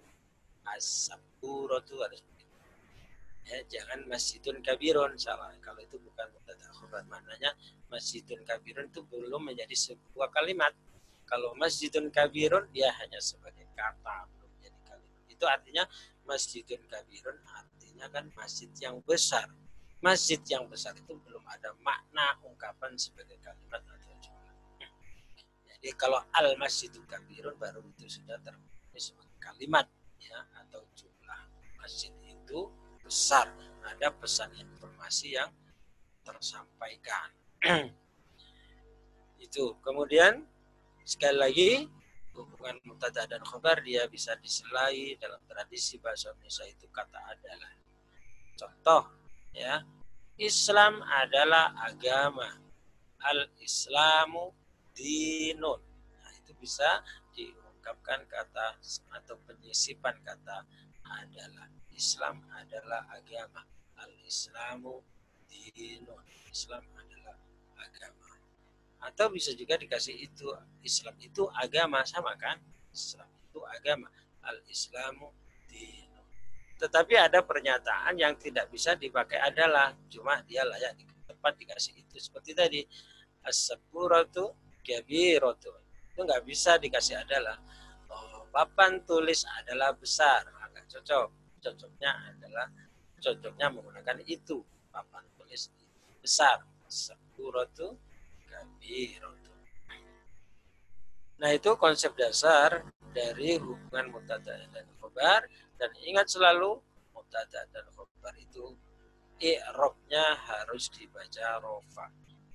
as-saburatu harus ya jangan masjidun kabirun salah. Kalau itu bukan mubtada khobar maknanya masjidun kabirun itu belum menjadi sebuah kalimat. Kalau masjidun kabirun dia hanya sebagai kata belum menjadi kalimat. Itu artinya masjidun kabirun artinya kan masjid yang besar. Masjid yang besar itu belum ada makna ungkapan sebagai kalimat atau jadi kalau al masjidun kabirun baru itu sudah terpenuhi sebagai kalimat ya atau jumlah masjid itu besar. Ada pesan informasi yang tersampaikan. Itu. Kemudian sekali lagi hubungan mutada dan khobar dia bisa diselai dalam tradisi bahasa Indonesia itu kata adalah contoh ya. Islam adalah agama. Al Islamu dinun nah, itu bisa diungkapkan kata atau penyisipan kata adalah Islam adalah agama. Al-Islamu dinun. Islam adalah agama. Atau bisa juga dikasih itu Islam itu agama sama kan? Islam itu agama. Al-Islamu dinun. Tetapi ada pernyataan yang tidak bisa dipakai adalah cuma dia layak di tempat dikasih itu seperti tadi as-saburatu kabiratu. Itu nggak bisa dikasih adalah oh, papan tulis adalah besar. Agak cocok. Cocoknya adalah cocoknya menggunakan itu. Papan tulis besar. Sepuratu kabirotu nah itu konsep dasar dari hubungan mutada dan khobar. Dan ingat selalu mutada dan khobar itu i'robnya harus dibaca rofa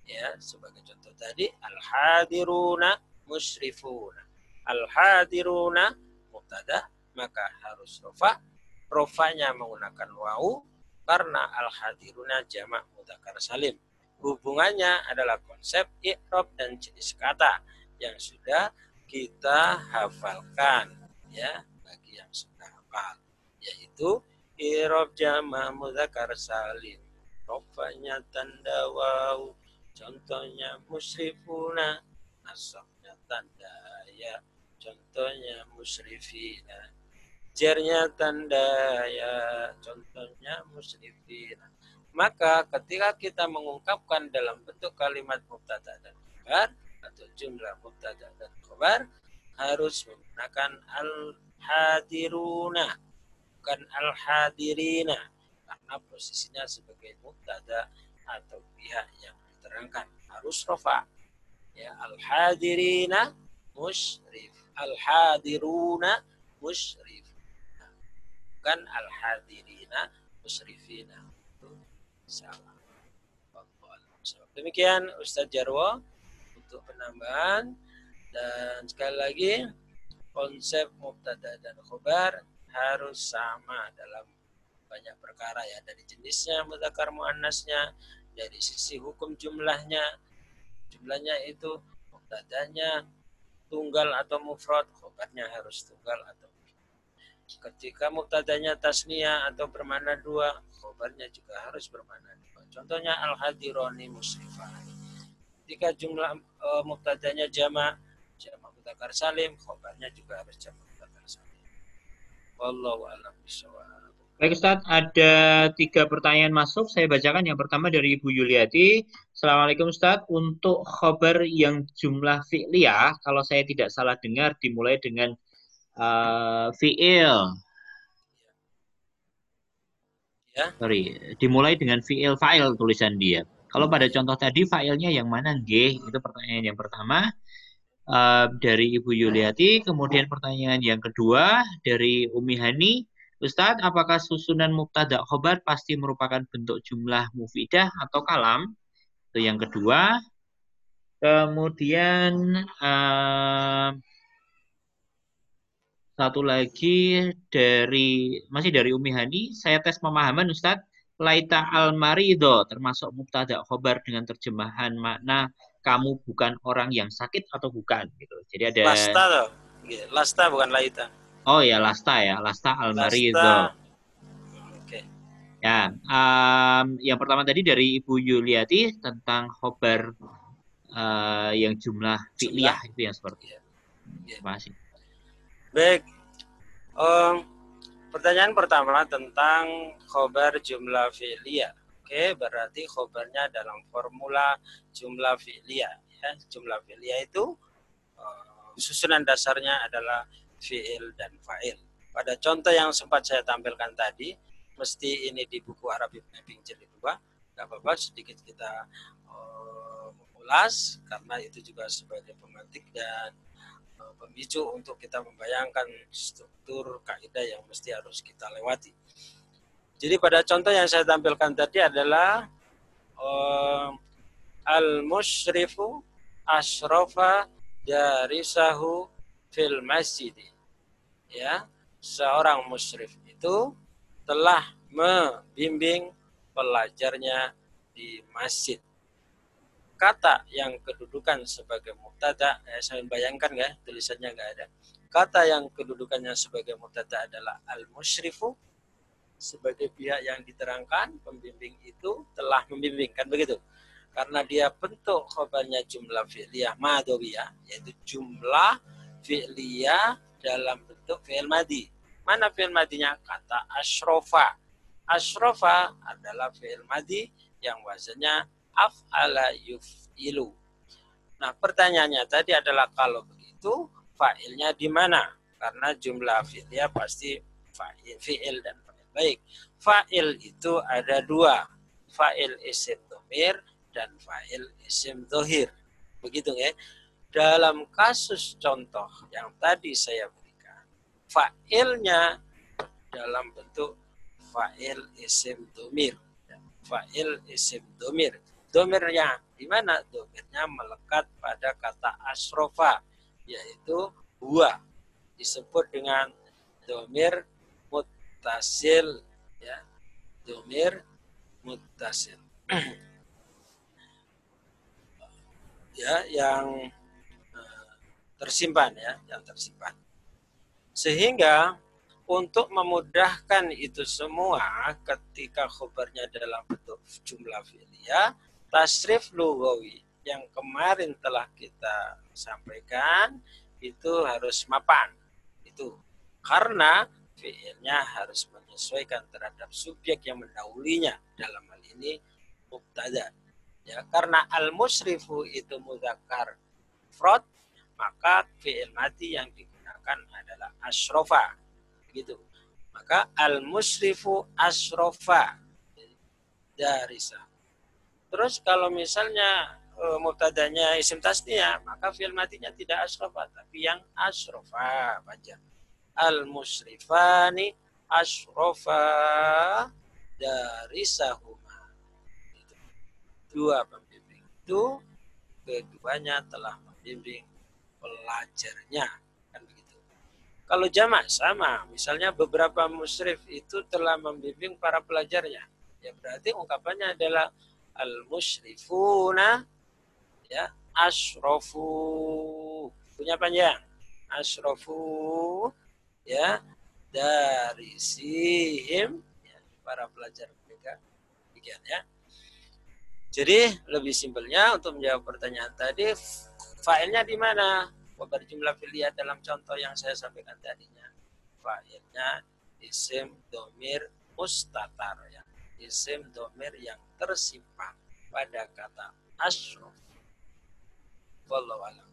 ya sebagai contoh tadi al hadiruna musyrifuna. Al hadiruna mutada maka harus rofa. Rofanya menggunakan wau karena al hadiruna jamak mudzakkar salim. Hubungannya adalah konsep i'rab dan jenis kata yang sudah kita hafalkan ya bagi yang sudah hafal yaitu irob jama mudzakkar salim. Rofanya tanda waw contohnya musrifuna nasabnya tanda ya contohnya musrifina jernya tanda ya contohnya musrifina. Maka ketika kita mengungkapkan dalam bentuk kalimat mubtada dan khabar atau jumlah mubtada dan khabar harus menggunakan al-hadiruna bukan al-hadirina. Karena posisinya sebagai mubtada atau pihak yang diterangkan harus rofa ya al-hadirina musyrif. Al-hadiruna musyrif. Bukan al-hadirina musyrifina. Itu salah. Demikian Ustadz Jarwo untuk penambahan. Dan sekali lagi konsep mubtada dan khobar harus sama dalam banyak perkara ya. Dari jenisnya mudzakkar muannasnya dari sisi hukum jumlahnya jumlahnya itu mubtadanya tunggal atau mufrad khobarnya harus tunggal atau ketika mubtadanya tasniyah atau bermakna dua khobarnya juga harus bermakna dua. Contohnya al hadironi musrifani ketika jumlah e, mubtadanya jama jamak mudzakkar salim khobarnya juga harus jamak mudzakkar salim. Wallahu a'lam bishawab Baik Ustaz, ada tiga pertanyaan masuk. Saya bacakan yang pertama dari Ibu Yuliati. Assalamualaikum Ustaz. Untuk khobar yang jumlah fi'liyah, kalau saya tidak salah dengar, dimulai dengan uh, fi'il. Ya. Sorry, dimulai dengan fi'il fa'il tulisan dia. Kalau pada contoh tadi fa'ilnya yang mana? G, itu pertanyaan yang pertama uh, dari Ibu Yuliati. Kemudian pertanyaan yang kedua dari Umi Hani. Ustadz, apakah susunan mubtada khobar pasti merupakan bentuk jumlah mufidah atau kalam? Itu yang kedua. Kemudian uh, satu lagi dari masih dari Umi Hani, saya tes pemahaman Ustadz. Laita al-marido termasuk mubtada khobar dengan terjemahan makna kamu bukan orang yang sakit atau bukan gitu. Jadi ada Lasta tuh. Lasta bukan laita. Oh ya Lasta ya, Lasta Almari itu. Oke. Ya, um, yang pertama tadi dari Ibu Yuliati tentang khobar uh, yang jumlah fi'liyah itu yang seperti itu. Ya. Terima kasih. Baik. Um, pertanyaan pertama tentang khobar jumlah fi'liyah. Oke, berarti khobarnya dalam formula jumlah fi'liyah. Ya, jumlah fi'liyah itu uh, susunan dasarnya adalah fi'il dan fa'il. Pada contoh yang sempat saya tampilkan tadi, mesti ini di buku Arab Ibn Abing jilid 2, nggak apa-apa sedikit kita uh, karena itu juga sebagai pemantik dan uh, pemicu untuk kita membayangkan struktur kaidah yang mesti harus kita lewati. Jadi pada contoh yang saya tampilkan tadi adalah uh, al-musyrifu asrofa jarisahu fil masjid. Ya, seorang musyrif itu telah membimbing pelajarnya di masjid. Kata yang kedudukan sebagai mubtada, eh, saya bayangkan ya, tulisannya nggak ada. Kata yang kedudukannya sebagai mubtada adalah al-musyrifu sebagai pihak yang diterangkan pembimbing itu telah membimbing kan begitu karena dia bentuk khobarnya jumlah fi'liyah madawiyah yaitu jumlah fi'liyah dalam bentuk fi'il madi. Mana fi'il madinya? Kata asrofa. Asrofa adalah fi'il madi yang wazannya af'ala yuf'ilu. Nah, pertanyaannya tadi adalah kalau begitu fa'ilnya di mana? Karena jumlah fi'ilnya pasti fa'il, fi'il dan fa'il. Baik, fa'il itu ada dua. Fa'il isim domir dan fa'il isim dohir. Begitu ya dalam kasus contoh yang tadi saya berikan, fa'ilnya dalam bentuk fa'il isim domir. Fa'il isim domir. Domirnya di mana? Domirnya melekat pada kata asrofa, yaitu huwa. Disebut dengan domir mutasil. Ya. Domir mutasil. ya, yang tersimpan ya, yang tersimpan. Sehingga untuk memudahkan itu semua ketika khobarnya dalam bentuk jumlah fi'liyah, tasrif lugawi yang kemarin telah kita sampaikan itu harus mapan. Itu karena fi'ilnya harus menyesuaikan terhadap subjek yang mendahulunya dalam hal ini mubtada. Ya, karena al-musrifu itu mudzakkar frod, maka fi'il mati yang digunakan adalah asrofa gitu. Maka al musrifu asrofa dari. Terus kalau misalnya e, mubtadanya isim tasnia, maka fi'il matinya tidak asrofa, tapi yang asrofa baca. Al musrifani asrofa dari sahuma. Gitu. Dua pembimbing itu keduanya telah membimbing pelajarnya kalau jamak sama, misalnya beberapa musyrif itu telah membimbing para pelajarnya. Ya berarti ungkapannya adalah al musyrifuna ya asrofu. Punya panjang asrofu ya dari sihim ya, para pelajar mereka. Demikian ya. Jadi lebih simpelnya untuk menjawab pertanyaan tadi failnya di mana berjumlah filia dalam contoh yang saya sampaikan tadinya. Fa'ilnya isim domir mustatar ya. Isim domir yang tersimpan pada kata asrof. Wallahu alam.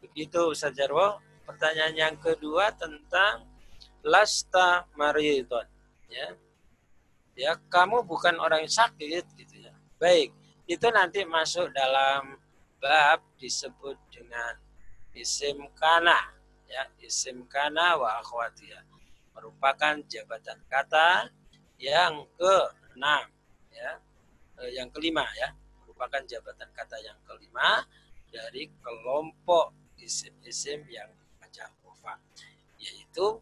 Begitu Ustaz Jarwo. Pertanyaan yang kedua tentang lasta maridon. Ya. Ya, kamu bukan orang yang sakit gitu ya. Baik, itu nanti masuk dalam bab disebut dengan isim kana ya isim kana wa akhwatiha merupakan jabatan kata yang keenam ya eh, yang kelima ya. Merupakan jabatan kata yang kelima dari kelompok isim-isim yang baca wafa yaitu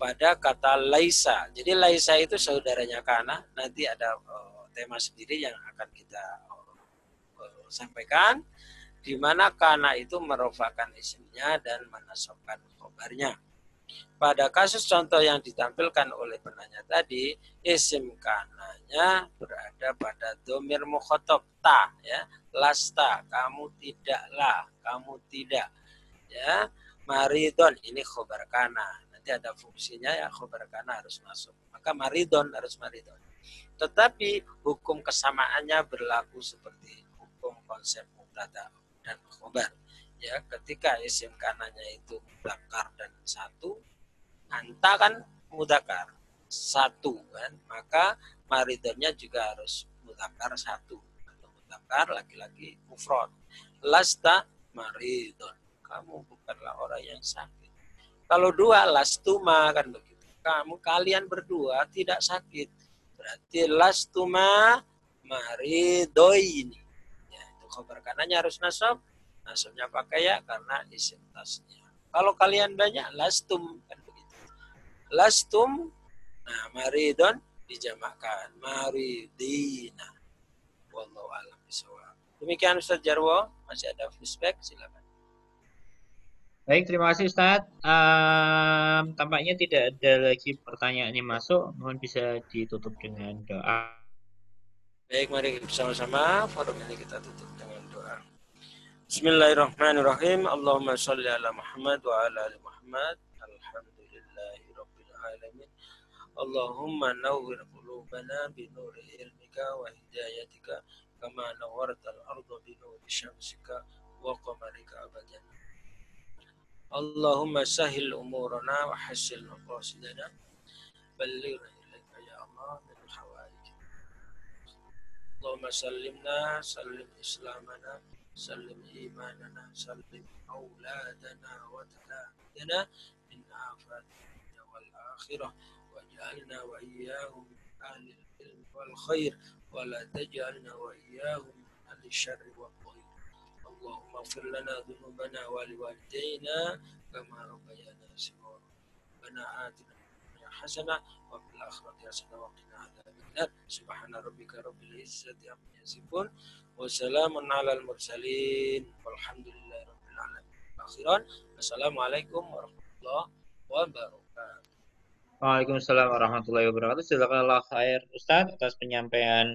pada kata laisa. Jadi laisa itu saudaranya kana. Nanti ada uh, tema sendiri yang akan kita uh, sampaikan di mana kana itu merupakan isimnya dan menasobkan khobarnya. Pada kasus contoh yang ditampilkan oleh penanya tadi, isim kananya berada pada domir mukhotob ta, ya, lasta, kamu tidaklah, kamu tidak, ya, maridon ini khobar kana. Nanti ada fungsinya ya khobar kana harus masuk. Maka maridon harus maridon. Tetapi hukum kesamaannya berlaku seperti konsep mutada dan khobar. Ya, ketika isim kanannya itu mudakar dan satu, anta kan mudakar satu kan, maka maridannya juga harus mudakar satu atau mudakar laki-laki mufrad. Lasta maridon. Kamu bukanlah orang yang sakit. Kalau dua lastuma kan begitu. Kamu kalian berdua tidak sakit. Berarti lastuma maridoini khobar kanannya harus nasab nasabnya pakai ya karena isim tasnya. Kalau kalian banyak lastum kan begitu. Lastum nah maridon dijamakkan maridina. Wallahu alam bisawab demikian Ustaz Jarwo. Masih ada flashback silakan. Baik, terima kasih Ustaz. Um, tampaknya tidak ada lagi pertanyaan yang masuk. Mohon bisa ditutup dengan doa. Baik, mari bersama-sama forum ini kita tutup. Bismillahirrahmanirrahim. Allahumma sholli ala Muhammad wa ala ali Muhammad. Alhamdulillahi rabbil alamin. Allahumma nawwir qulubana bi nuri ilmika wa hidayatika kama nawwarta al-ardha bi nuri syamsika wa qamarika abadan. Allahumma sahil umurana wa hassil maqasidana. Ballighna ilaika ya Allah min hawaij. Allahumma sallimna sallim islamana سلم إيماننا سلم أولادنا وتلامذنا من آفات الدنيا والآخرة. واجعلنا وإياهم من أهل العلم والخير ولا تجعلنا وإياهم من أهل الشر والضير. اللهم اغفر لنا ذنوبنا ولوالدينا كما ربيانا صغارا. ربنا آتنا hasanah wa fil akhirati hasanah wa qina adzabannar subhana rabbika rabbil izzati amma yasifun wa salamun alal mursalin walhamdulillahi rabbil alamin akhiran assalamualaikum warahmatullahi wabarakatuh Waalaikumsalam warahmatullahi wabarakatuh. Silakanlah Khair Ustadz atas penyampaian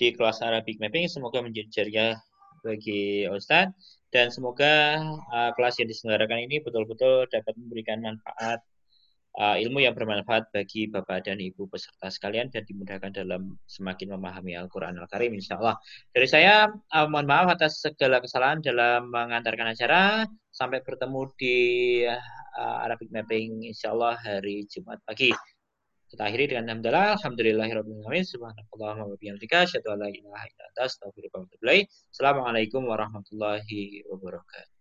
di kelas Arabic Mapping. Semoga menjadi ceria bagi Ustadz dan semoga uh, kelas yang diselenggarakan ini betul-betul dapat memberikan manfaat uh, ilmu yang bermanfaat bagi Bapak dan Ibu peserta sekalian dan dimudahkan dalam semakin memahami Al-Quran Al-Karim insya Allah. Dari saya, uh, mohon maaf atas segala kesalahan dalam mengantarkan acara. Sampai bertemu di uh, Arabic Mapping insya Allah hari Jumat pagi. Kita akhiri dengan hamdalah. Alhamdulillahirrahmanirrahim. Assalamualaikum warahmatullahi wabarakatuh.